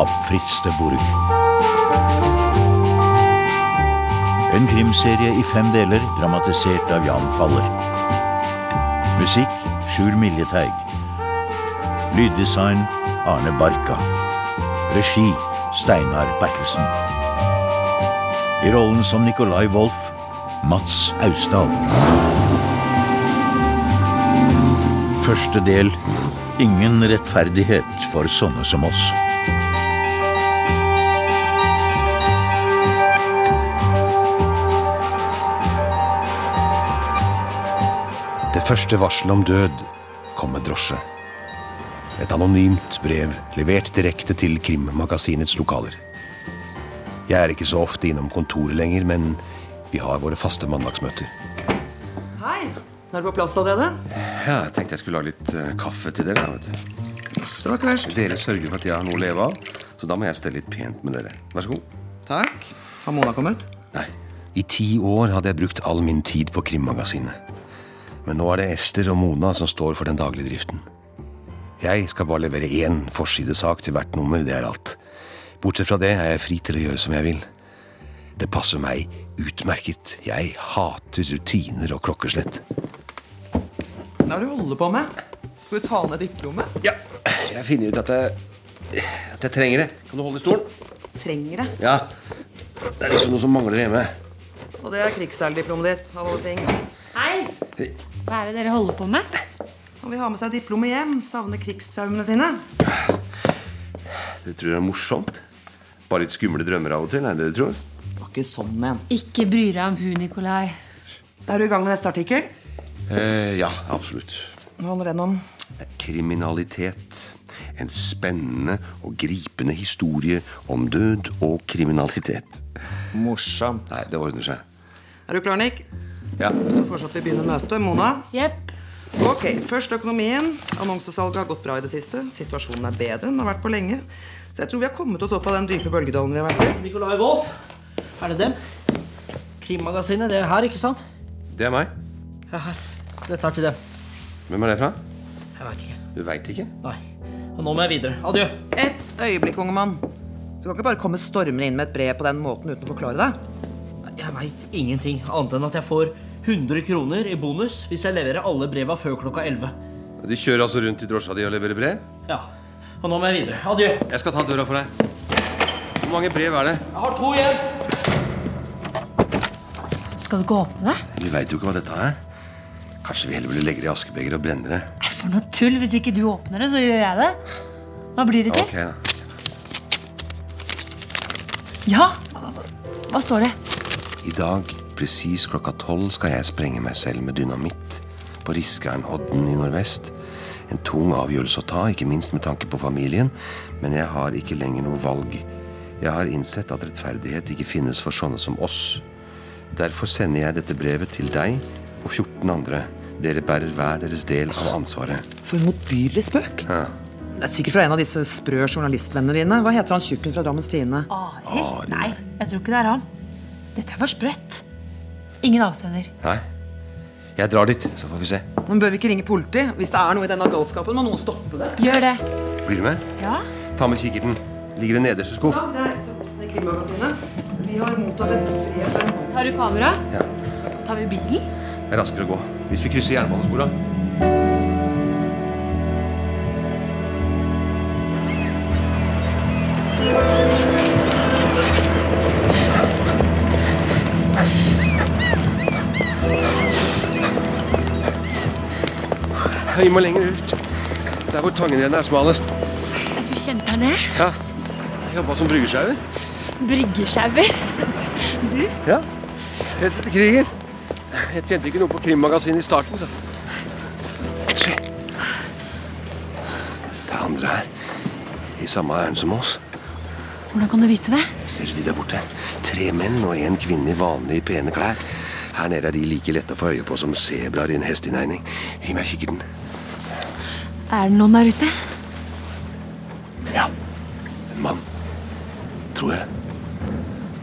Av Fritz de Burg. En krimserie i fem deler, dramatisert av Jan Faller. Musikk Sjur Miljeteig. Lyddesign Arne Barka. Regi Steinar Bertelsen. I rollen som Nicolai Wolff Mats Austdal. Første del Ingen rettferdighet for sånne som oss. Første varselet om død kom med drosje. Et anonymt brev levert direkte til Krimmagasinets lokaler. Jeg er ikke så ofte innom kontoret lenger, men vi har våre faste mandagsmøter. Hei, er du på plass allerede? Ja, jeg tenkte jeg skulle lage litt uh, kaffe til dere. vet du. Det var ikke verst. Dere sørger for at jeg har noe å leve av, så da må jeg stelle litt pent med dere. Vær så god. Takk. Har Mona kommet? Nei. I ti år hadde jeg brukt all min tid på Krimmagasinet. Men nå er det Ester og Mona som står for den daglige driften. Jeg skal bare levere én forsidesak til hvert nummer, det er alt. Bortsett fra det er jeg fri til å gjøre som jeg vil. Det passer meg utmerket. Jeg hater rutiner og klokkeslett. Hva er det du holder på med? Skal du ta ned diplomet? Ja, jeg finner ut at jeg, at jeg trenger det. Kan du holde i stolen? Trenger det. Ja. Det er liksom noe som mangler hjemme. Og det er krigsseildiplomet ditt, av alle ting. Hei! Hva er det dere holder på med? Han vil ha med seg diplomet hjem, savner krigstraumene sine. Det tror jeg er morsomt. Bare litt skumle drømmer av og til, er det du tror? Det var ikke sånn men. Ikke bry deg om hun, Nikolai. Er du i gang med neste artikkel? Eh, ja, absolutt. Hva handler den om? Kriminalitet. En spennende og gripende historie om død og kriminalitet. Morsomt. Nei, det ordner seg. Er du klar, Nick? Ja. Så foreslår vi begynner møtet. Mona? Yep. Ok, Først økonomien. Annonsesalget har gått bra i det siste. Situasjonen er bedre enn den har vært på lenge. Så jeg tror vi har kommet oss opp av den dype bølgedalen vi har vært i. Nikolai Wolff. Er det dem? Krimmagasinet. Det er her, ikke sant? Det er meg. Ja, her. Dette er til dem. Hvem er det fra? Jeg veit ikke. Du veit ikke? Nei. Og nå må jeg videre. Adjø. Et øyeblikk, unge mann. Du kan ikke bare komme stormende inn med et brev på den måten uten å forklare deg. Jeg veit ingenting annet enn at jeg får 100 kroner i bonus hvis jeg leverer alle breva før klokka 11. De kjører altså rundt i drosja di og leverer brev? Ja. Og nå må jeg videre. Adjø. Jeg skal ta døra for deg. Hvor mange brev er det? Jeg har to igjen. Skal du ikke åpne det? Vi veit jo ikke hva dette er. Kanskje vi heller ville legge det i askebeger og brenne det. For noe tull. Hvis ikke du åpner det, så gjør jeg det. Hva blir det til? Ok, da. Ja. Hva står det? I dag, presis klokka tolv, skal jeg sprenge meg selv med dynamitt på Riskeren-odden i nordvest. En tung avgjørelse å ta, ikke minst med tanke på familien, men jeg har ikke lenger noe valg. Jeg har innsett at rettferdighet ikke finnes for sånne som oss. Derfor sender jeg dette brevet til deg og 14 andre. Dere bærer hver deres del av ansvaret. For en motbydelig spøk. Ja. Det er sikkert fra en av disse sprø journalistvennene dine. Hva heter han tjukken fra Drammens Tidende? Arild? Nei, jeg tror ikke det er han. Dette er for sprøtt. Ingen avsender. Nei? Jeg drar dit, så får vi se. Men bør vi ikke ringe politiet? Hvis det er noe i denne galskapen, må noen stoppe det. Gjør det. Blir du med? Ja? Ta med kikkerten. Ligger i nederste skuff. Ja, det er Ester i Krimmagasinet. Vi har mottatt et brev. Tar du kamera? Ja. Tar vi bilen? Det er raskere å gå. Hvis vi krysser jernbanespora. Vi må lenger ut. Der hvor Tangenrennet er smalest. Er du kjent her nede? Ja. Jeg jobba som bryggesjauer. Bryggesjauer. Du? Ja. Rett etter krigen. Jeg tjente ikke noe på krimmagasinet i starten. Så. Se. Det er andre her. I samme ærend som oss. Hvordan kan du vite det? Ser du de der borte? Tre menn og en kvinne i vanlige, pene klær. Her nede er de like lette å få øye på som sebraer i en hesteinnhegning. Gi meg kikkerten. Er det noen der ute? Ja. En mann. Tror jeg.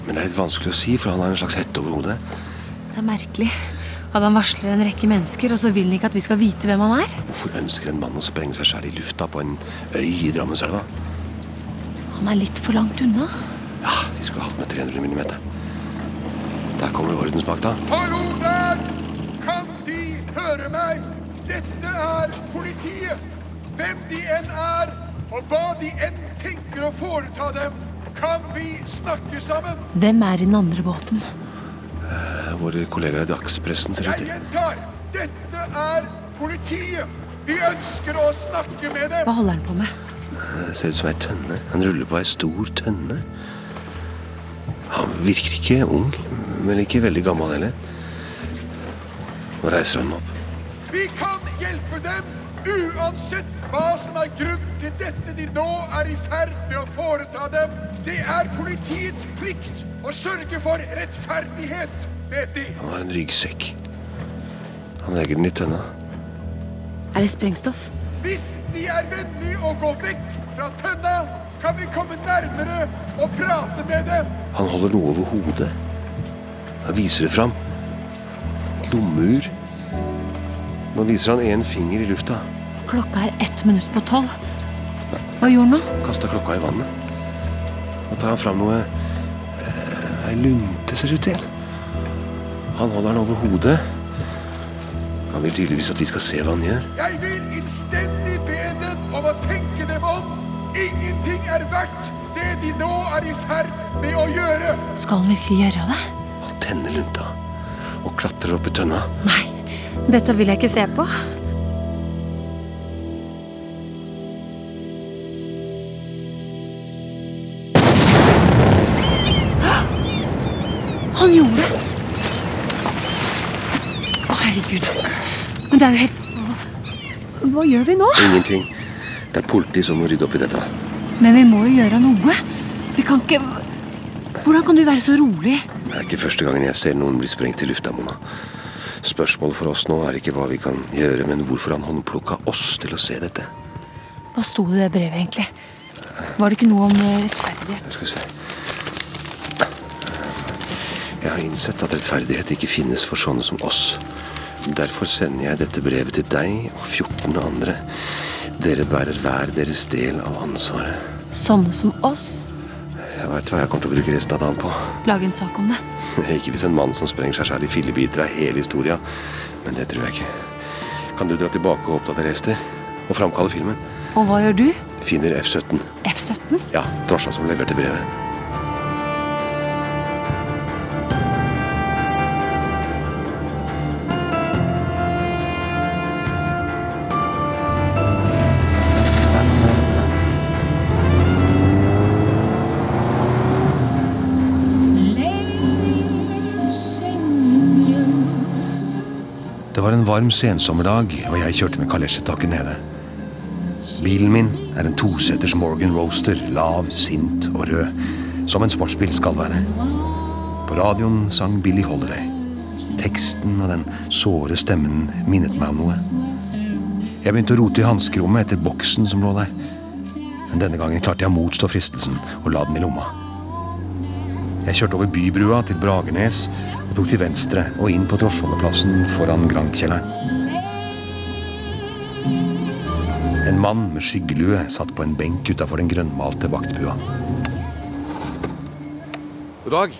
Men det er litt vanskelig å si, for han har en slags hette over hodet. Det er merkelig. At han varsler en rekke mennesker, og så vil han ikke at vi skal vite hvem han er? Hvorfor ønsker en mann å sprenge seg sjæl i lufta på en øy i Drammenselva? Han er litt for langt unna. Ja, vi skulle hatt med 300 millimeter. Der kommer ordensmakta. Hallo der! Kan De høre meg? Dette er politiet. Hvem de enn er, og hva de enn tenker å foreta dem, kan vi snakke sammen. Hvem er i den andre båten? Våre kollegaer i dagspressen ser ut Jeg gjentar, dette er politiet. Vi ønsker å snakke med dem. Hva holder han på med? Det ser ut som ei tønne. Han ruller på ei stor tønne. Han virker ikke ung, men ikke veldig gammel heller. Nå reiser han opp. Vi kan hjelpe dem uansett hva som er grunnen til dette de nå er i ferd med å foreta dem. Det er politiets plikt å sørge for rettferdighet, vet de. Han har en ryggsekk. Han legger den i tønna. Er det sprengstoff? Hvis de er vennlige å gå vekk fra tønna, kan vi komme nærmere og prate med dem. Han holder noe over hodet. Han viser det fram. Et lommeur. Nå viser han én finger i lufta. Klokka er ett minutt på tolv. Hva gjorde han nå? Kasta klokka i vannet. Nå tar han fram noe eh, Ei lunte, ser det ut til. Han holder den over hodet. Han vil tydeligvis at vi skal se hva han gjør. Jeg vil innstendig be dem om å tenke dem om. Ingenting er verdt det de nå er i ferd med å gjøre. Skal han virkelig gjøre det? Han tenner lunta og klatrer opp i tønna. Nei, dette vil jeg ikke se på. Han gjorde! Å, herregud. Men det er jo helt Hva, gjør vi nå? Ingenting. Det er politi som må rydde opp i dette. Men vi må jo gjøre noe. Vi kan ikke Hvordan kan du være så rolig? Det er ikke første gangen jeg ser noen bli sprengt i lufta, Mona. Spørsmålet for oss nå er ikke hva vi kan gjøre, men hvorfor han håndplukka oss til å se dette. Hva sto det i det brevet, egentlig? Var det ikke noe om eh, rettferdighet? Skal vi se Jeg har innsett at rettferdighet ikke finnes for sånne som oss. Derfor sender jeg dette brevet til deg og 14 andre. Dere bærer hver deres del av ansvaret. Sånne som oss? Jeg veit hva jeg kommer til å bruke resten av dagen på. Lage en sak om det. Ikke hvis en mann som sprenger seg sjæl i fillebiter er hele historia, men det tror jeg ikke. Kan du dra tilbake og oppdatere Ester? Og framkalle filmen? Og hva gjør du? Finner F-17. F-17? Ja, drosja som leverte brevet. En varm sensommerdag, og jeg kjørte med kalesjetaket nede. Bilen min er en toseters Morgan Roaster, lav, sint og rød, som en sportsbil skal være. På radioen sang Billy Holiday. Teksten og den såre stemmen minnet meg om noe. Jeg begynte å rote i hanskerommet etter boksen som lå der. Men denne gangen klarte jeg å motstå fristelsen og la den i lomma. Jeg kjørte over bybrua til Bragernes og tok til venstre og inn på drosjeholdeplassen foran Grank-kjelleren. En mann med skyggelue satt på en benk utafor den grønnmalte vaktbua. God dag.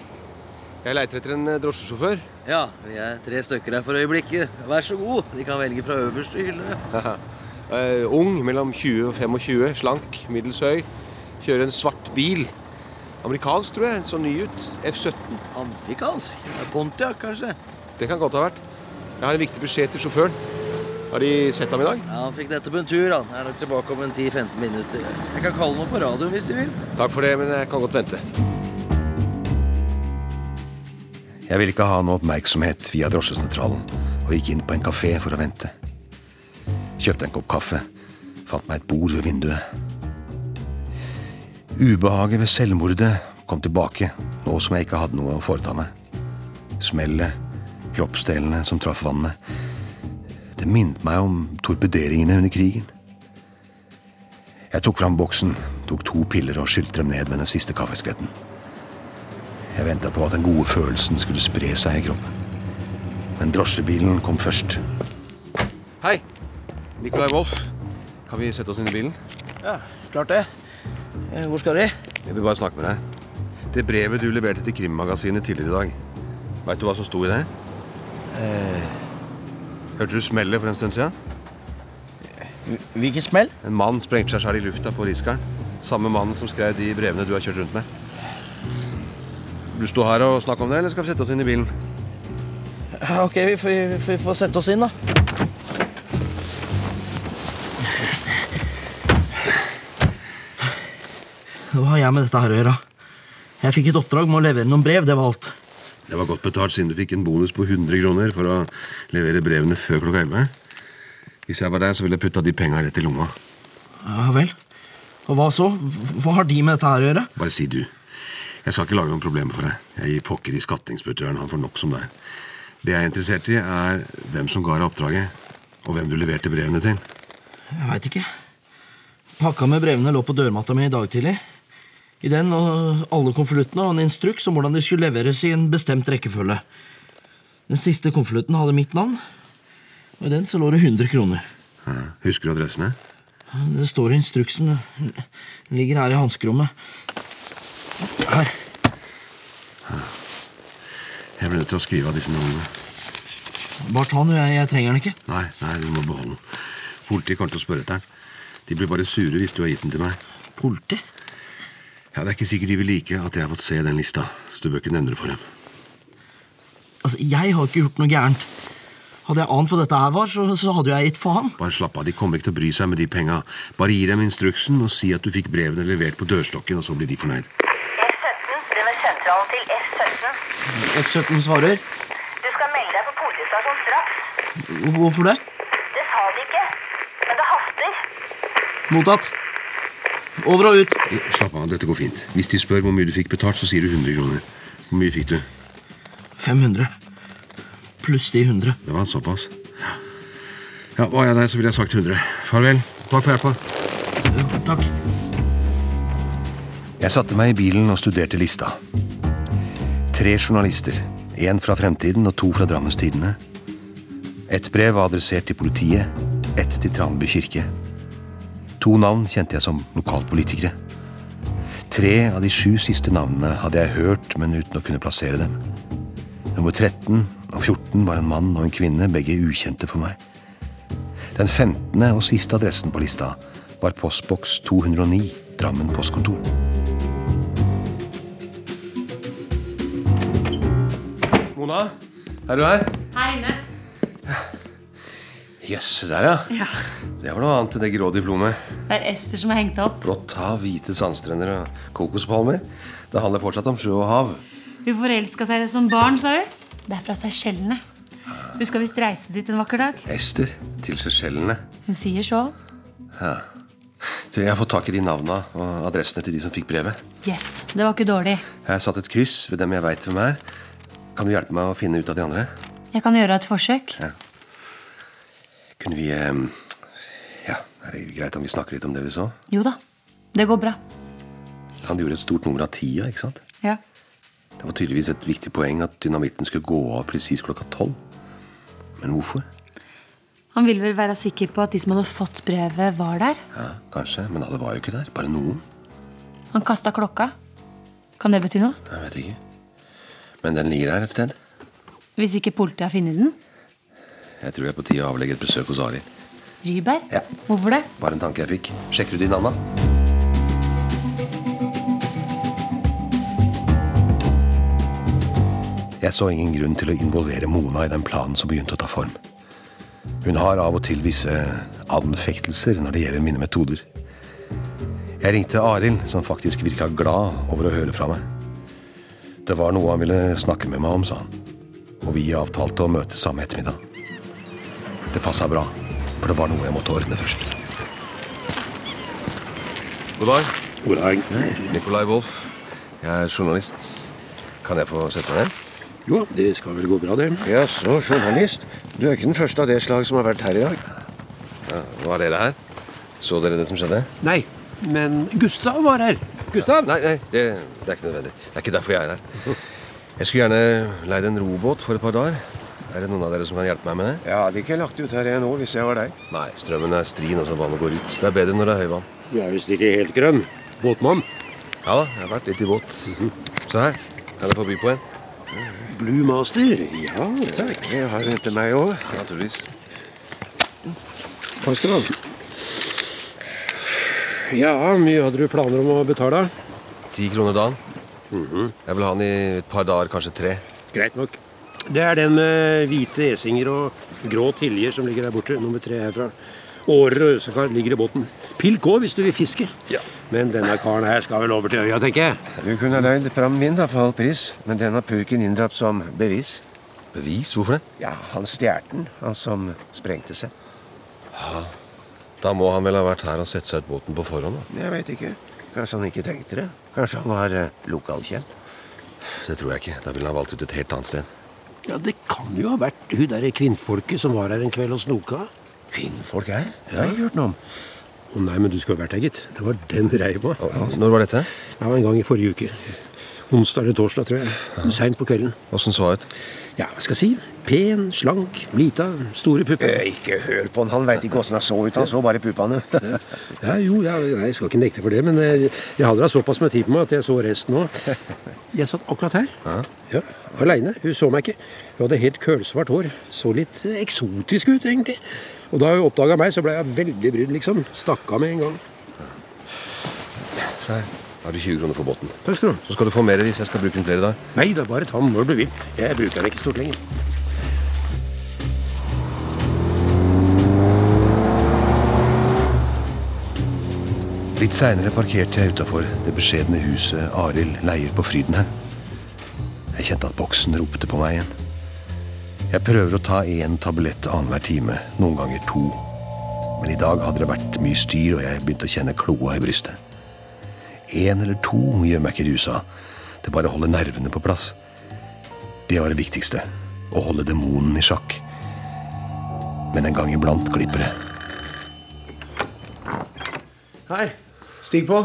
Jeg leiter etter en eh, drosjesjåfør. Ja, vi er tre stykker her for øyeblikket. Vær så god. De kan velge fra øverste hylle. uh, ung, mellom 20 og 25, slank, middels høy. Kjører en svart bil. Amerikansk, tror jeg. Så ny ut. F-17. Amerikansk. Pontiac, kanskje. Det kan godt ha vært. Jeg har en viktig beskjed til sjåføren. Har de sett ham i dag? Ja, Han fikk dette på en tur. Han er nok tilbake om en 10-15 minutter. Jeg kan kalle ham på radioen hvis de vil. Takk for det, men jeg kan godt vente. Jeg ville ikke ha noe oppmerksomhet via drosjesentralen og gikk inn på en kafé for å vente. Kjøpte en kopp kaffe, fant meg et bord ved vinduet. Ubehaget ved selvmordet kom tilbake, nå som jeg ikke hadde noe å foreta meg. Smellet, kroppsdelene som traff vannet. Det minnet meg om torpederingene under krigen. Jeg tok fram boksen, tok to piller og skylte dem ned med den siste kaffeskvetten. Jeg venta på at den gode følelsen skulle spre seg i kroppen. Men drosjebilen kom først. Hei! Nikolai Wolf. Kan vi sette oss inn i bilen? Ja, klart det. Eh, Hvor skal de? Jeg vil bare snakke med deg. Det brevet du leverte til Krimmagasinet tidligere i dag. Veit du hva som sto i det? Hørte du smellet for en stund siden? Hvilken smell? En mann sprengte seg selv i lufta på Riskeren. Samme mannen som skrev de brevene du har kjørt rundt med. Vil du stå her og snakke om det, eller skal vi sette oss inn i bilen? Ok, vi får- vi får sette oss inn, da. Hva har jeg med dette her å gjøre? Jeg fikk et oppdrag med å levere noen brev, det var alt. Det var godt betalt siden du fikk en bonus på 100 kroner for å levere brevene før klokka 11. Hvis jeg var deg, så ville jeg putta de penga rett i lomma. Ja vel. Og hva så? Hva har de med dette her å gjøre? Bare si du. Jeg skal ikke lage noen problemer for deg. Jeg gir pokker i skattingspeditøren. Han får nok som er. Det jeg er interessert i, er hvem som ga deg oppdraget, og hvem du leverte brevene til. Jeg veit ikke. Pakka med brevene lå på dørmatta mi i dag tidlig. I den og alle konvoluttene og en instruks om hvordan de skulle leveres i en bestemt rekkefølge. Den siste konvolutten hadde mitt navn, og i den så lå det 100 kroner. Ja, Husker du adressene? Det står i instruksen. Den ligger her i hanskerommet. Her. Jeg ble nødt til å skrive av disse navnene. Bare ta den, jeg, jeg trenger den ikke. Nei, nei, du må beholde den. Politiet kommer til å spørre etter den. De blir bare sure hvis du har gitt den til meg. Politi? Ja, Det er ikke sikkert de vil like at jeg har fått se den lista, så du bør ikke nevne det for dem. Altså, jeg har ikke gjort noe gærent. Hadde jeg ant hva dette her var, så, så hadde jeg gitt faen. Bare slapp av, de kommer ikke til å bry seg med de penga. Bare gi dem instruksen og si at du fikk brevene levert på dørstokken, og så blir de fornøyd. F17 brenner sentralen til F17. F17 svarer. Du skal melde deg på politistasjonen straks. Hvorfor det? Det sa de ikke, men det haster. Mottatt. Over og ut. Slapp av, dette går fint. Hvis de spør hvor mye du fikk betalt, så sier du 100 kroner. Hvor mye fikk du? 500. Pluss de 100. Det var såpass. Ja, Var jeg der, så ville jeg sagt 100. Farvel. Takk for hjelpa. Takk. Jeg satte meg i bilen og studerte lista. Tre journalister. Én fra Fremtiden og to fra Drammens Tidende. Ett brev var adressert til politiet, ett til Tranby kirke. To navn kjente jeg som lokalpolitikere. Tre av de sju siste navnene hadde jeg hørt, men uten å kunne plassere dem. Nummer 13 og 14 var en mann og en kvinne, begge ukjente for meg. Den 15. og siste adressen på lista var postboks 209, Drammen postkontor. Mona, er du her? Her inne. Jøss, se der, ja. Det var noe annet enn det grå diplomet. Det er Ester som har hengt opp. Blått hav, hvite sandstrender og kokospalmer. Det handler fortsatt om sjø og hav. Hun forelska seg som barn, sa hun. Det er fra Seychellene. Hun skal visst reise dit en vakker dag. Ester til Seychellene. Hun sier så. Du, Jeg har fått tak i de navna og adressene til de som fikk brevet. Yes, det var ikke dårlig. Jeg har satt et kryss ved dem jeg veit hvem er. Kan du hjelpe meg å finne ut av de andre? Jeg kan gjøre et forsøk. Kunne vi eh, Ja, er det greit om vi snakker litt om det vi så? Jo da, det går bra. Han gjorde et stort nummer av tida, ikke sant? Ja. Det var tydeligvis et viktig poeng at dynamitten skulle gå av presis klokka tolv. Men hvorfor? Han ville vel være sikker på at de som hadde fått brevet, var der. Ja, Kanskje, men alle var jo ikke der. Bare noen. Han kasta klokka. Kan det bety noe? Jeg vet ikke. Men den ligger der et sted. Hvis ikke politiet har funnet den? Jeg tror det er på tide å avlegge et besøk hos Arild. Ryberg? Ja. Hvorfor det? Bare en tanke jeg fikk. Sjekker du din Anna? Jeg så ingen grunn til å involvere Mona i den planen som begynte å ta form. Hun har av og til visse anfektelser når det gjelder mine metoder. Jeg ringte Arild, som faktisk virka glad over å høre fra meg. Det var noe han ville snakke med meg om, sa han. Og vi avtalte å møte samme ettermiddag. Det passa bra, for det var noe jeg måtte ordne først. God dag. God dag. Nikolai Wolf. Jeg er journalist. Kan jeg få sette meg ned? Jo, det skal vel gå bra, det. Jaså, journalist. Du er ikke den første av det slag som har vært her i dag. Ja, var dere her? Så dere det som skjedde? Nei, men Gustav var her. Gustav? Nei, nei det, det er ikke nødvendig. Det er ikke derfor jeg er her. Jeg skulle gjerne leid en robåt for et par dager. Er det noen av dere som kan hjelpe meg med det? Jeg hadde ikke lagt ut her jeg nå hvis jeg var deg. Nei, strømmen er stri nå som vannet går ut. Det er bedre når det er høyvann. Du er visst ikke helt grønn. Båtmann. Ja da, jeg har vært litt i båt. Se her. Kan jeg få by på en? Blue Master. Ja, takk. Jeg har en til meg òg. Naturligvis. Takk skal du ha. Ja, mye hadde du planer om å betale? Ti kroner dagen. Jeg vil ha den i et par dager, kanskje tre. Greit nok. Det er den med hvite esinger og grå tiljer som ligger der borte. Nummer tre herfra. Årer og øsekar ligger i båten. Pilk òg hvis du vil fiske. Ja. Men denne karen her skal vel over til øya, tenker jeg. Du kunne leid fram min da, for halv pris, men den har purken inndratt som bevis. Bevis? Hvorfor det? Ja, han stjal den, han som sprengte seg. Ja, Da må han vel ha vært her og sett seg ut båten på forhånd. da. Jeg veit ikke. Kanskje han ikke tenkte det. Kanskje han var eh, lokalkjent. Det tror jeg ikke. Da ville han valgt ut et helt annet sted. Ja, Det kan jo ha vært hun derre kvinnfolket som var her en kveld og snoka. Kvinnfolk her? Har jeg ikke hørt noe om. Å nei, men du skulle vært her, gitt. Det var den reiva. Når var dette? Det var en gang i forrige uke. Onsdag eller torsdag, tror jeg. Seint på kvelden. Åssen så hun ut? Ja, hva skal jeg si? Pen, slank, lita, store pupper. Eh, ikke hør på han, han veit ikke åssen han så ut. Han så bare puppene. Ja, jo, ja, nei, jeg skal ikke nekte for det, men eh, jeg hadde da såpass med tid på meg at jeg så resten òg. Jeg satt akkurat her. Ja, Aleine. Hun så meg ikke. Hun hadde helt kølsvart hår. Så litt eh, eksotisk ut, egentlig. Og da hun oppdaga meg, så ble jeg veldig brydd, liksom. Stakk av med en gang. Se her. Har du 20 kroner for båten. Takk skal du. Så skal du få mer hvis jeg skal bruke den flere dager. Nei da, bare ta den når du vil. Jeg bruker den ikke stort lenger. Litt seinere parkerte jeg utafor det beskjedne huset Arild leier på Frydenhaug. Jeg kjente at boksen ropte på meg igjen. Jeg prøver å ta én tablett annenhver time, noen ganger to. Men i dag hadde det vært mye styr, og jeg begynte å kjenne kloa i brystet. Én eller to gjør meg ikke rusa. Det bare holder nervene på plass. Det var det viktigste. Å holde demonen i sjakk. Men en gang iblant glipper det. Hei. Stig på.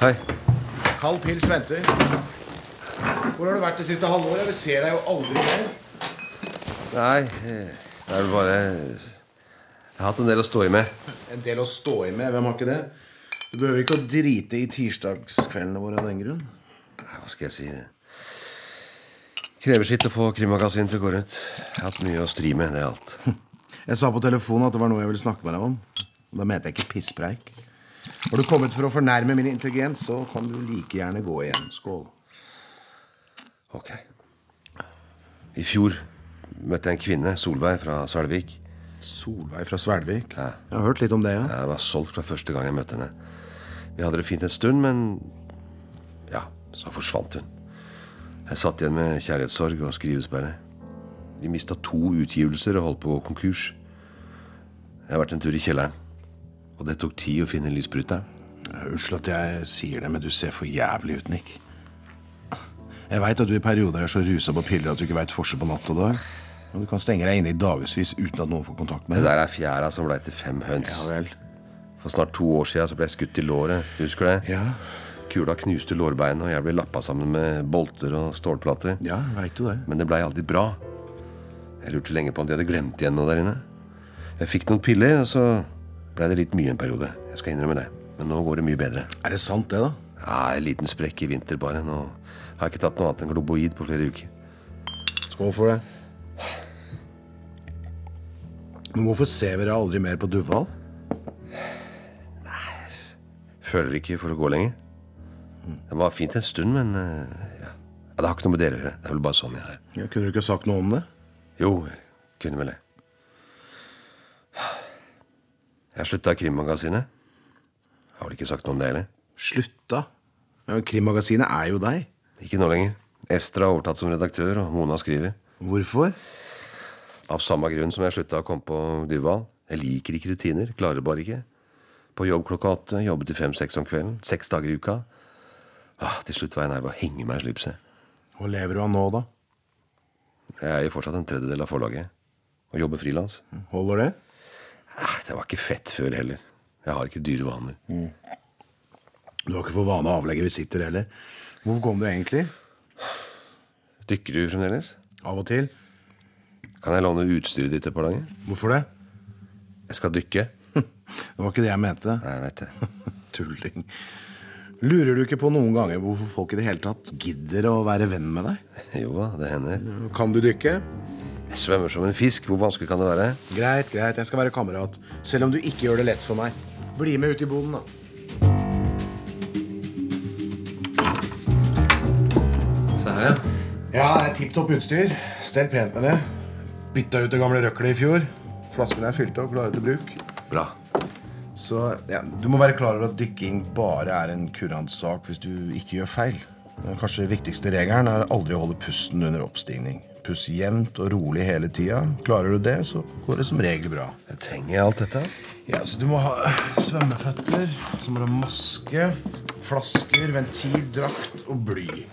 Hei. Kald pils venter. Hvor har du vært det siste halvåret? Vi ser deg jo aldri mer. Nei, eh, det er vel bare Jeg har hatt en del å stå i med. En del å stå i med. Hvem har ikke det? Du behøver ikke å drite i tirsdagskveldene våre av den grunn. Hva skal jeg si? Krever sitt å få krimmagasinet til å gå rundt. Jeg har hatt mye å stri med, det er alt. Jeg sa på telefonen at det var noe jeg ville snakke med deg om. Da mente jeg ikke pisspreik. Har du kommet for å fornærme min intelligens, så kan du like gjerne gå igjen. Skål. Ok. I fjor møtte jeg en kvinne, Solveig fra Svelvik. Solveig fra Svelvik? Ja. Jeg har hørt litt om det, ja. Jeg var solgt fra første gang jeg møtte henne. Vi hadde det fint en stund, men ja, så forsvant hun. Jeg satt igjen med kjærlighetssorg og skrivesperre. Vi mista to utgivelser og holdt på konkurs. Jeg har vært en tur i kjelleren, og det tok tid å finne lysbryteren. Unnskyld at jeg sier det, men du ser for jævlig ut, Nick. Jeg veit at du i perioder er så rusa på piller at du ikke veit forskjell på natt og dag. Og du kan stenge deg inne i dagevis uten at noen får kontakt med deg. Det der er fjæra som blei til fem høns. Ja vel. For snart to år så ble jeg skutt i låret. Husker du det? Ja, Kula knuste lårbeinet, og jeg ble lappa sammen med bolter og stålplater. ja vet du det. Men det blei aldri bra. Jeg lurte lenge på om de hadde glemt igjen noe der inne. Jeg fikk noen piller, og så blei det litt mye en periode. Jeg skal innrømme det. Men nå går det mye bedre. Er det sant, det, da? Ja, En liten sprekk i vinter bare. Nå har jeg ikke tatt noe annet enn globoid på flere uker. Skål for det. Men hvorfor ser vi deg aldri mer på Duvhall? Føler ikke for å gå lenger. Det var fint en stund, men eh, ja. Det har ikke noe med dere å gjøre. Det er vel bare sånn jeg er. Ja, kunne du ikke sagt noe om det? Jo, jeg kunne vel det. Jeg slutta i Krimmagasinet. Har vel ikke sagt noe om det heller. Slutta? Krimmagasinet er jo deg. Ikke nå lenger. Ester har overtatt som redaktør, og Mona skriver. Hvorfor? Av samme grunn som jeg slutta å komme på Duval. Jeg liker ikke rutiner. Klarer bare ikke. På jobb klokka åtte, jobbe til fem-seks om kvelden. Seks dager i uka. Ah, til slutt var jeg nær ved å henge meg i slipset. Hva lever du av nå, da? Jeg er jo fortsatt en tredjedel av forlaget. Og jobber frilans. Holder det? Ah, det var ikke fett før heller. Jeg har ikke dyre vaner. Du har ikke for vane å avlegge visitter heller. Hvorfor kom du egentlig? Dykker du fremdeles? Av og til. Kan jeg låne utstyret ditt et par dager? Hvorfor det? Jeg skal dykke. Det var ikke det jeg mente. Nei, jeg vet det. Tulling. Lurer du ikke på noen ganger hvorfor folk i det hele tatt gidder å være venn med deg? Jo da, det hender. Kan du dykke? Jeg svømmer som en fisk. Hvor vanskelig kan det være? Greit, greit, jeg skal være kamerat. Selv om du ikke gjør det lett for meg. Bli med ut i boden, da. Se her, ja. Ja, tipp topp utstyr. Stell pent med det. Bytta ut det gamle røklet i fjor. Flaskene er fylt og klare til bruk. Bra. Så ja, Du må være klar over at dykking bare er en kurant sak hvis du ikke gjør feil. Den kanskje viktigste regelen er aldri å holde pusten under oppstigning. Pust jevnt og rolig hele tida. Klarer du det, så går det som regel bra. Jeg trenger alt dette. Ja, så Du må ha svømmeføtter, så må du ha maske, flasker, ventil, drakt og bly.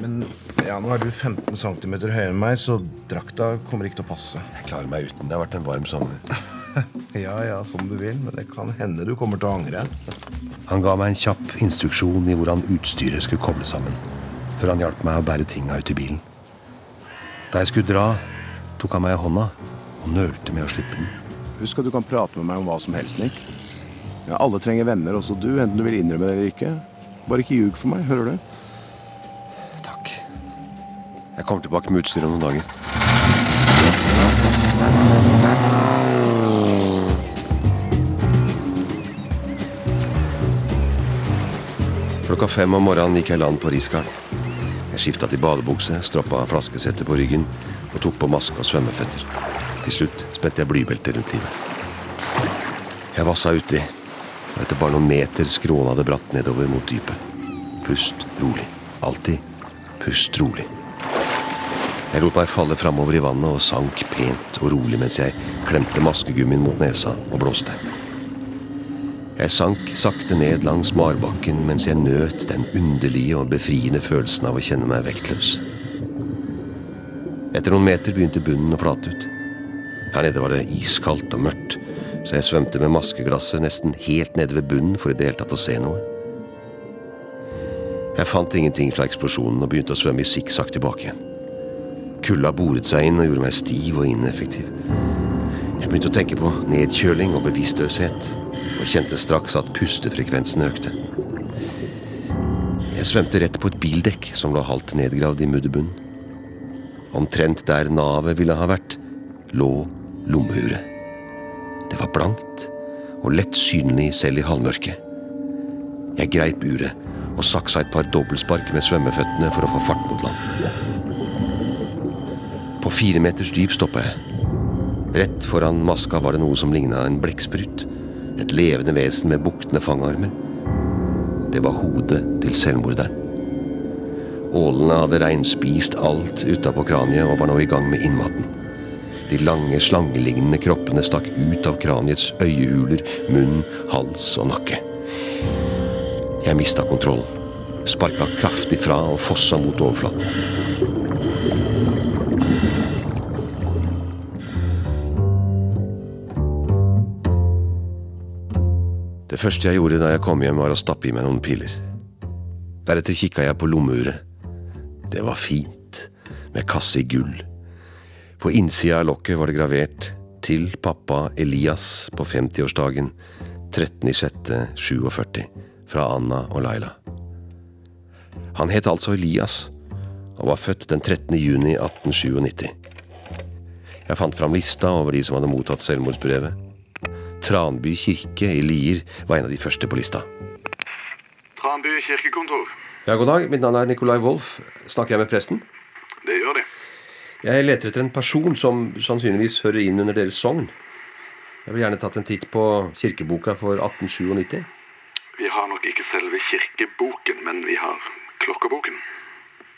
Men ja, nå er du 15 cm høyere enn meg, så drakta kommer ikke til å passe. Jeg klarer meg uten. Det har vært en varm sommer. Ja, ja, som du vil, men det kan hende du kommer til å angre. Han ga meg en kjapp instruksjon i hvordan utstyret skulle koble sammen, før han hjalp meg å bære tinga ut i bilen. Da jeg skulle dra, tok han meg i hånda og nølte med å slippe den. Husk at du kan prate med meg om hva som helst, Nick. Ja, alle trenger venner, også du, enten du vil innrømme det eller ikke. Bare ikke ljug for meg, hører du? Jeg kommer tilbake med utstyr om noen dager. Klokka fem om morgenen gikk jeg land på Riskaren. Jeg skifta til badebukse, stroppa flaskesettet på ryggen og tok på maske og svømmeføtter. Til slutt spente jeg blybeltet rundt livet. Jeg vassa uti, og etter bare noen meter skråna det bratt nedover mot dypet. Pust rolig. Alltid pust rolig. Jeg lot meg falle framover i vannet og sank pent og rolig mens jeg klemte maskegummien mot nesa og blåste. Jeg sank sakte ned langs marbakken mens jeg nøt den underlige og befriende følelsen av å kjenne meg vektløs. Etter noen meter begynte bunnen å flate ut. Her nede var det iskaldt og mørkt, så jeg svømte med maskeglasset nesten helt nede ved bunnen for i det hele tatt å se noe. Jeg fant ingenting fra eksplosjonen og begynte å svømme i sikksakk tilbake igjen. Kulda boret seg inn og gjorde meg stiv og ineffektiv. Jeg begynte å tenke på nedkjøling og bevisstløshet, og kjente straks at pustefrekvensen økte. Jeg svømte rett på et bildekk som lå halvt nedgravd i mudderbunnen. Omtrent der navet ville ha vært, lå lommeuret. Det var blankt og lett synlig selv i halvmørket. Jeg greip uret og saksa et par dobbeltspark med svømmeføttene for å få fart mot land. På fire meters dyp stoppa jeg. Rett foran maska var det noe som ligna en blekksprut. Et levende vesen med buktende fangarmer. Det var hodet til selvmorderen. Ålene hadde reinspist alt utapå kraniet og var nå i gang med innmaten. De lange, slangelignende kroppene stakk ut av kraniets øyehuler, munn, hals og nakke. Jeg mista kontrollen. Sparka kraftig fra og fossa mot overflaten. Det første jeg gjorde da jeg kom hjem, var å stappe i meg noen piller. Deretter kikka jeg på lommeuret. Det var fint, med kasse i gull. På innsida av lokket var det gravert 'Til pappa Elias på 50-årsdagen 13.06.47' fra Anna og Laila. Han het altså Elias, og var født den 13. juni 1897. Jeg fant fram lista over de som hadde mottatt selvmordsbrevet. Tranby kirke i Lier var en av de første på lista. Tranby kirkekontor. Ja, God dag, mitt navn er Nicolai Wolff. Snakker jeg med presten? Det gjør de. Jeg leter etter en person som sannsynligvis hører inn under deres sogn. Jeg vil gjerne tatt en titt på kirkeboka for 1897. Vi har nok ikke selve kirkeboken, men vi har klokkeboken.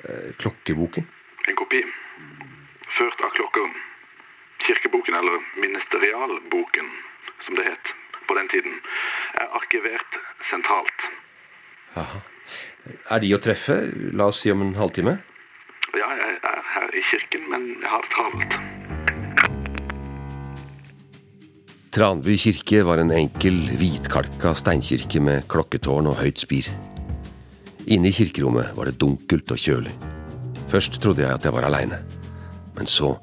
Eh, klokkeboken? En kopi. Ført av klokker. Kirkeboken, eller ministerialboken, som det het på den tiden, er arkivert sentralt. Jaha. Er de å treffe? La oss si om en halvtime? Ja, jeg er her i kirken, men jeg har det travelt. Tranby kirke var en enkel, hvitkalka steinkirke med klokketårn og høyt spir. Inne i kirkerommet var det dunkelt og kjølig. Først trodde jeg at jeg var aleine, men så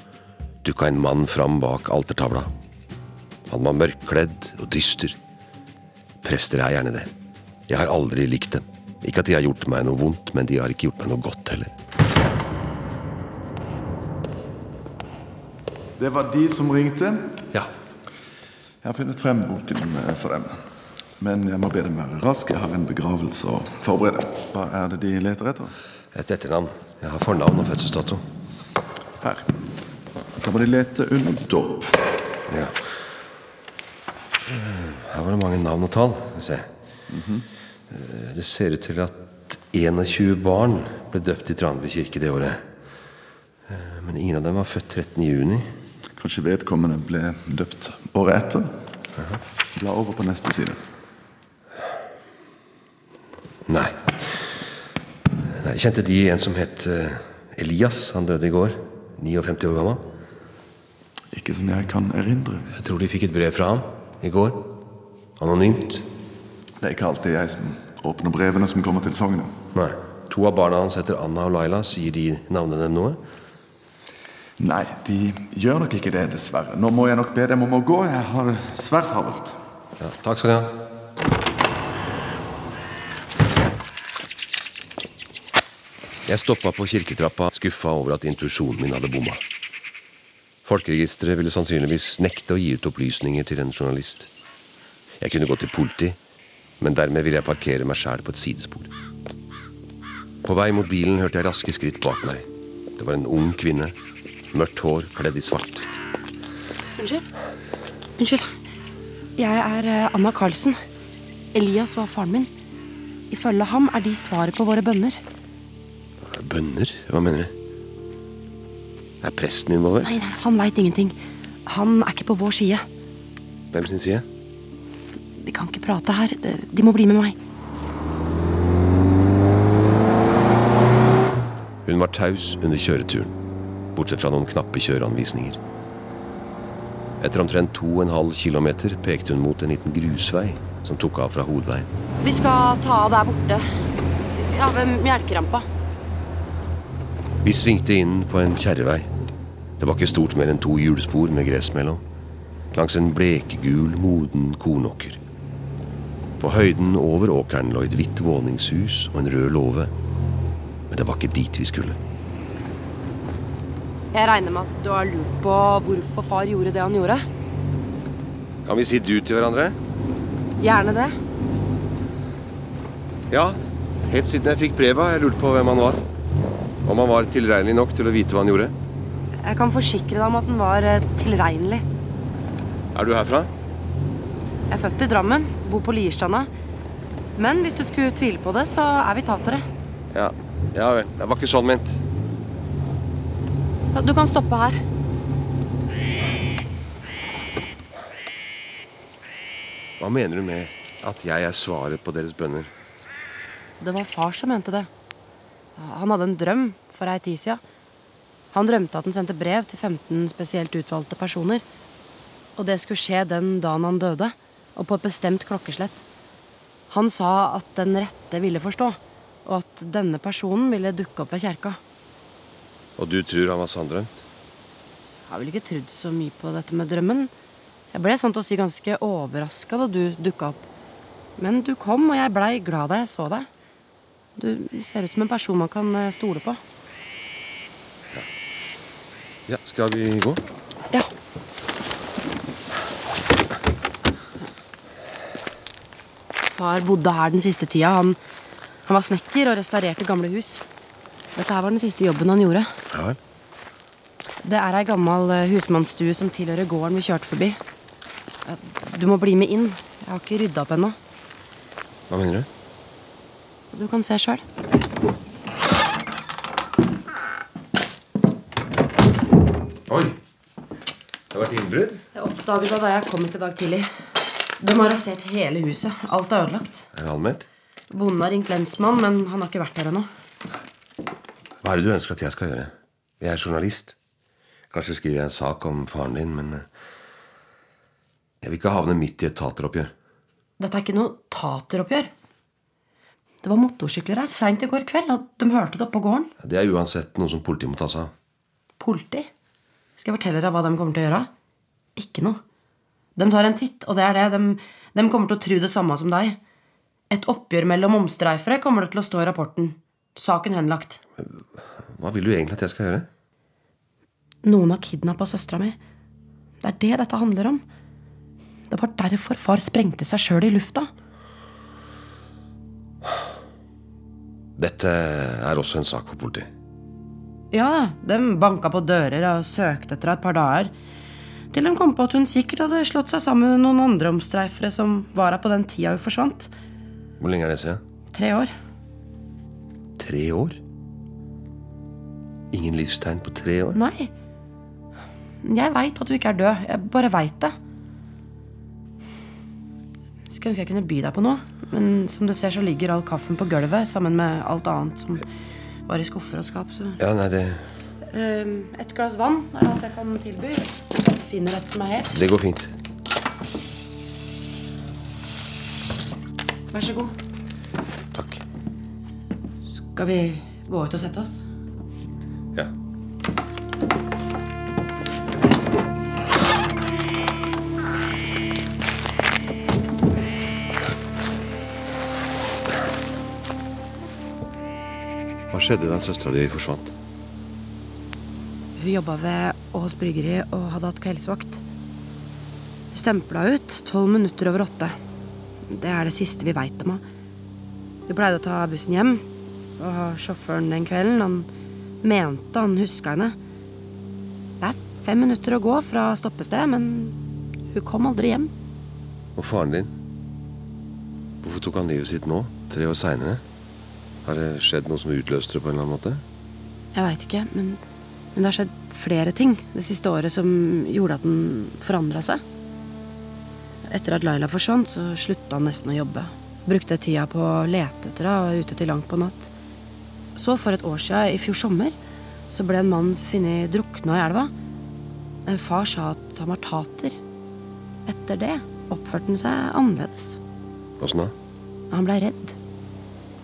dukka en mann fram bak altertavla. Han var mørkkledd og dyster. Prester er gjerne det. Jeg har aldri likt dem. Ikke at de har gjort meg noe vondt, men de har ikke gjort meg noe godt heller. Det var de som ringte? Ja. Jeg har funnet frem boken eh, for dem. Men jeg må be dem være raske. Jeg har en begravelse å forberede. Hva er det de leter etter? Et etternavn. Jeg har fornavn og fødselsdato. Her. Da må de lete under dåp. Ja. Her var det mange navn og tall. Se. Eh, Det ser ut til at 21 barn ble døpt i Tranby kirke det året. Eh, Men ingen av dem var født 13. juni. Kanskje vedkommende ble døpt året etter? Bla over på neste side. Nei. Nei. Kjente de en som het eh, Elias? Han døde i går. 59 år gammel. Ikke som jeg kan erindre. Jeg tror de fikk et brev fra ham i går. Anonymt. Det er ikke alltid jeg som åpner brevene som kommer til sognet. Nei. To av barna hans heter Anna og Laila. Sier de navnene dem noe? Nei, de gjør nok ikke det, dessverre. Nå må jeg nok be dem om å gå. Jeg har det svært travelt. Ja, takk skal de ha. Jeg stoppa på kirketrappa, skuffa over at intuisjonen min hadde bomma. Folkeregisteret ville sannsynligvis nekte å gi ut opplysninger til en journalist. Jeg kunne gå til politi, men dermed ville jeg parkere meg sjæl på et sidespor. På vei mot bilen hørte jeg raske skritt bak meg. Det var en ung kvinne. Mørkt hår, kledd i svart. Unnskyld. Unnskyld. Jeg er eh, Anna Carlsen. Elias var faren min. Ifølge ham er de svaret på våre bønner. Bønner? Hva mener du? Er presten involvert? Nei, nei, han veit ingenting. Han er ikke på vår side. Hvem sin side? Vi kan ikke prate her. De må bli med meg. Hun var taus under kjøreturen, bortsett fra noen knappe kjøreanvisninger. Etter omtrent to og en halv kilometer pekte hun mot en liten grusvei som tok av fra hovedveien. Vi skal ta av der borte. Ja, ved melkerampa. Vi svingte inn på en kjerrevei. Det var ikke stort mer enn to hjulspor med gress mellom. Langs en blekegul, moden kornåker. På høyden over åkeren lå et hvitt våningshus og en rød låve. Men det var ikke dit vi skulle. Jeg regner med at du har lurt på hvorfor far gjorde det han gjorde. Kan vi si du til hverandre? Gjerne det. Ja. Helt siden jeg fikk brevet, har jeg lurt på hvem han var. Om han var tilregnelig nok til å vite hva han gjorde. Jeg kan forsikre deg om at den var eh, tilregnelig. Er du herfra? Jeg er født i Drammen, bor på Lierstranda. Men hvis du skulle tvile på det, så er vi tatere. Ja. Ja vel. Det var ikke sånn ment. Du kan stoppe her. Hva mener du med at jeg er svaret på deres bønner? Det var far som mente det. Han hadde en drøm for ei tid sida. Han drømte at han sendte brev til 15 spesielt utvalgte personer. Og det skulle skje den dagen han døde, og på et bestemt klokkeslett. Han sa at den rette ville forstå, og at denne personen ville dukke opp ved kjerka. Og du tror han var sanndrømt? Jeg har vel ikke trodd så mye på dette med drømmen. Jeg ble sånn til å si ganske overraska da du dukka opp. Men du kom, og jeg blei glad da jeg så deg. Du ser ut som en person man kan eh, stole på. Ja, skal vi gå? Ja. Far bodde her den siste tida. Han, han var snekker og restaurerte gamle hus. Dette her var den siste jobben han gjorde. Ja. Det er ei gammel eh, husmannsstue som tilhører gården vi kjørte forbi. Du må bli med inn. Jeg har ikke rydda opp ennå. Hva mener du? Du kan se sjøl. Innbrudd? Jeg oppdaget det da jeg kom hit i dag tidlig. De har rasert hele huset. Alt er ødelagt. Er det anmeldt? Bonden har ringt lensmann, men han har ikke vært her ennå. Hva er det du ønsker at jeg skal gjøre? Jeg er journalist. Kanskje skriver jeg en sak om faren din, men eh, Jeg vil ikke havne midt i et tateroppgjør. Dette er ikke noe tateroppgjør. Det var motorsykler her seint i går kveld, og de hørte det oppe på gården. Det er uansett noe som politiet må ta seg av. Politi? Skal jeg fortelle deg hva de kommer til å gjøre? Ikke noe. De tar en titt, og det er det. De, de kommer til å tro det samme som deg. Et oppgjør mellom omstreifere kommer det til å stå i rapporten. Saken henlagt. Hva vil du egentlig at jeg skal gjøre? Noen har kidnappa søstera mi. Det er det dette handler om. Det var derfor far sprengte seg sjøl i lufta. Dette er også en sak for politiet. Ja, de banka på dører og søkte etter deg et par dager. Til de kom på at hun sikkert hadde slått seg sammen med noen andre omstreifere som var her på den tida hun forsvant. Hvor lenge er det siden? Tre år. Tre år? Ingen livstegn på tre år? Nei. Jeg veit at du ikke er død. Jeg bare veit det. Skulle ønske jeg kunne by deg på noe, men som du ser, så ligger all kaffen på gulvet sammen med alt annet som var i skuffer og skap. Så Ja, nei, det, Ehm, Et glass vann er alt jeg kan tilby. Finner et som er helt. det går fint. Vær så god. Takk. Skal vi gå ut og sette oss? Ja. Hva skjedde da søstera di forsvant? Hun jobba ved Ås bryggeri og hadde hatt kveldsvakt. Hun stempla ut tolv minutter over åtte. Det er det siste vi veit om henne. Hun pleide å ta bussen hjem, og sjåføren den kvelden, han mente han huska henne. Det er fem minutter å gå fra stoppested, men hun kom aldri hjem. Og faren din? Hvorfor tok han livet sitt nå, tre år seinere? Har det skjedd noe som utløste det på en eller annen måte? Jeg veit ikke, men, men det har skjedd flere ting det siste året som gjorde at den forandra seg. Etter at Laila forsvant, så slutta han nesten å jobbe. Brukte tida på å lete etter henne ute til langt på natt. Så, for et år siden, i fjor sommer, så ble en mann funnet drukna i elva. En Far sa at han var tater. Etter det oppførte han seg annerledes. Åssen da? Han blei redd.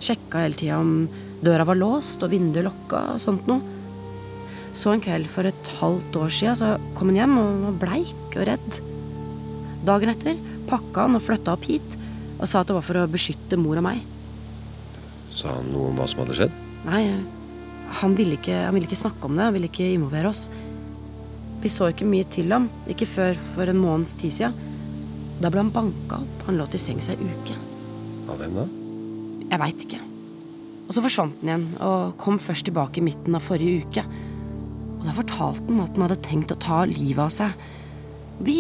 Sjekka hele tida om døra var låst og vinduet lokka og sånt noe. Så en kveld for et halvt år sia så kom han hjem og var bleik og redd. Dagen etter pakka han og flytta opp hit og sa at det var for å beskytte mor og meg. Sa han noe om hva som hadde skjedd? Nei, han ville ikke, han ville ikke snakke om det. Han ville ikke involvere oss. Vi så ikke mye til ham. Ikke før for en måneds tid sia. Da ble han banka opp. Han lå til sengs ei uke. Av hvem da? Jeg veit ikke. Og så forsvant han igjen, og kom først tilbake i midten av forrige uke. Og da fortalte han at han hadde tenkt å ta livet av seg. Vi,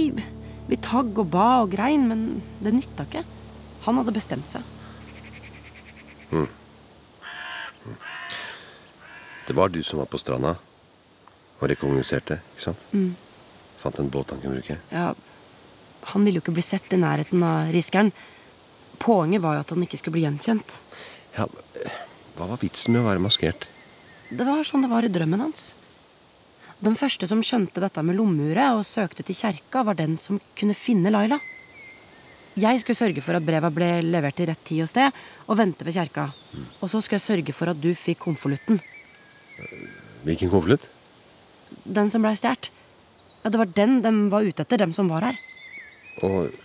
vi tagg og ba og grein, men det nytta ikke. Han hadde bestemt seg. Mm. Mm. Det var du som var på stranda og rekognoserte, ikke sant? Mm. Fant en båt han kunne bruke. Ja, han ville jo ikke bli sett i nærheten av riskeren. Poenget var jo at han ikke skulle bli gjenkjent. Ja, Hva var vitsen med å være maskert? Det var sånn det var i drømmen hans. Den første som skjønte dette med lommeuret og søkte til kjerka, var den som kunne finne Laila. Jeg skulle sørge for at breva ble levert til rett tid og sted, og vente ved kjerka. Og så skulle jeg sørge for at du fikk konvolutten. Hvilken konvolutt? Den som blei stjålet. Ja, det var den de var ute etter, dem som var her. Og,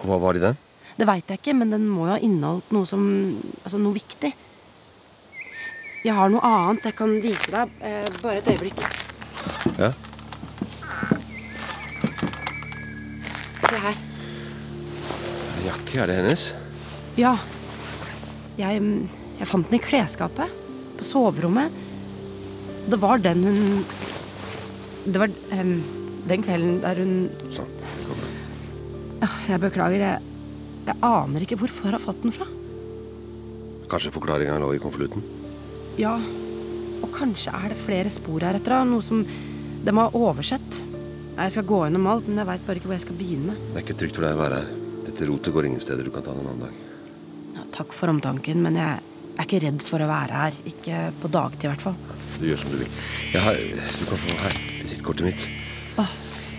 og hva var det i den? Det veit jeg ikke, men den må jo ha inneholdt noe som Altså noe viktig. Jeg har noe annet jeg kan vise deg. Eh, bare et øyeblikk. Ja. Se her. Jakke, er det hennes? Ja. Jeg, jeg fant den i klesskapet. På soverommet. Det var den hun Det var um, den kvelden der hun Sånn. Ja, Jeg beklager. Jeg, jeg aner ikke hvor far har fått den fra. Kanskje forklaringa lå i konvolutten? Ja, og kanskje er det flere spor her etter henne. Noe som de har oversett. Jeg skal gå gjennom alt, men jeg veit bare ikke hvor jeg skal begynne. Det er ikke trygt for deg å være her. Dette rotet går ingen steder. Du kan ta det en annen dag. Ja, takk for omtanken, men jeg er ikke redd for å være her. Ikke på dagtid, i hvert fall. Du gjør som du vil. Jeg har, du kan få her visittkortet mitt. Åh,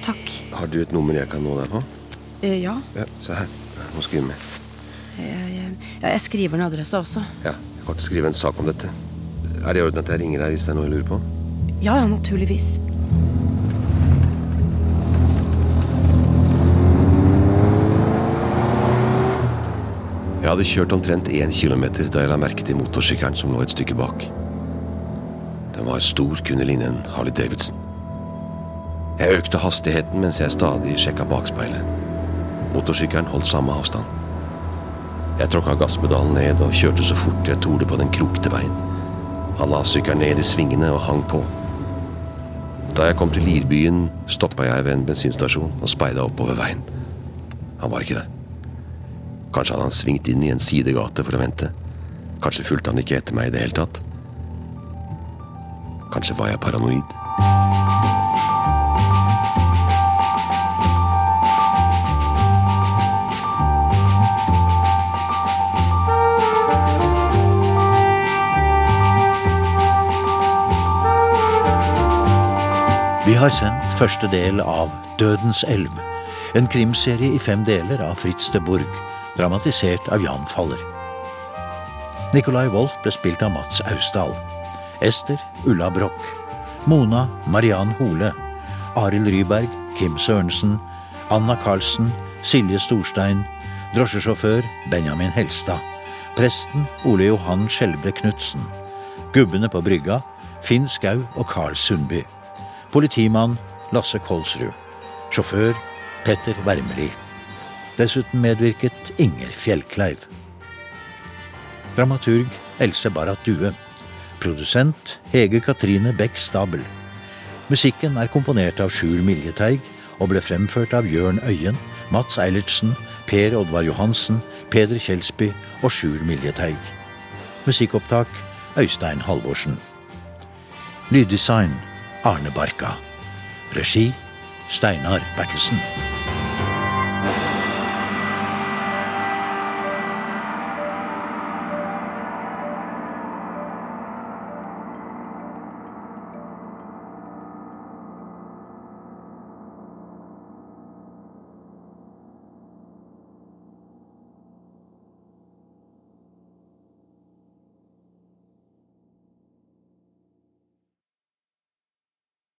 takk. Har du et nummer jeg kan nå deg på? Eh, ja. Ja, Se her. Jeg må skrive med. Jeg, jeg, ja, jeg skriver en adresse også. Ja, Jeg kommer til å skrive en sak om dette. Er det i orden at jeg ringer deg hvis det er noe jeg lurer på? Ja, ja, naturligvis. Jeg hadde kjørt omtrent én kilometer da jeg la merke til motorsykkelen som lå et stykke bak. Den var stor, kunne ligne en Harley Davidson. Jeg økte hastigheten mens jeg stadig sjekka bakspeilet. Motorsykkelen holdt samme avstand. Jeg tråkka gasspedalen ned og kjørte så fort jeg torde på den krokete veien. Han la sykkelen ned i svingene og hang på. Da jeg kom til Lirbyen, stoppa jeg ved en bensinstasjon og speida oppover veien. Han var ikke det. Kanskje hadde han svingt inn i en sidegate for å vente. Kanskje fulgte han ikke etter meg i det hele tatt. Kanskje var jeg paranoid. Vi har sendt første del av Dødens elv, en krimserie i fem deler av Fritz de Burg, dramatisert av Jan Faller. Nicolai Wolff ble spilt av Mats Austdal. Ester Ulla Broch. Mona Mariann Hole. Arild Ryberg, Kim Sørensen. Anna Karlsen, Silje Storstein. Drosjesjåfør Benjamin Helstad. Presten Ole Johan Skjelbre Knutsen. Gubbene på brygga Finn Skau og Carl Sundby. Politimann Lasse Kolsrud. Sjåfør Petter Wermeli. Dessuten medvirket Inger Fjellkleiv. Dramaturg Else Barrat Due. Produsent Hege Katrine Bech Stabel. Musikken er komponert av Sjur Miljeteig og ble fremført av Jørn Øyen, Mats Eilertsen, Per Oddvar Johansen, Peder Kjelsby og Sjur Miljeteig. Musikkopptak Øystein Halvorsen. Lyddesign Arne Barka. Regi Steinar Bertelsen.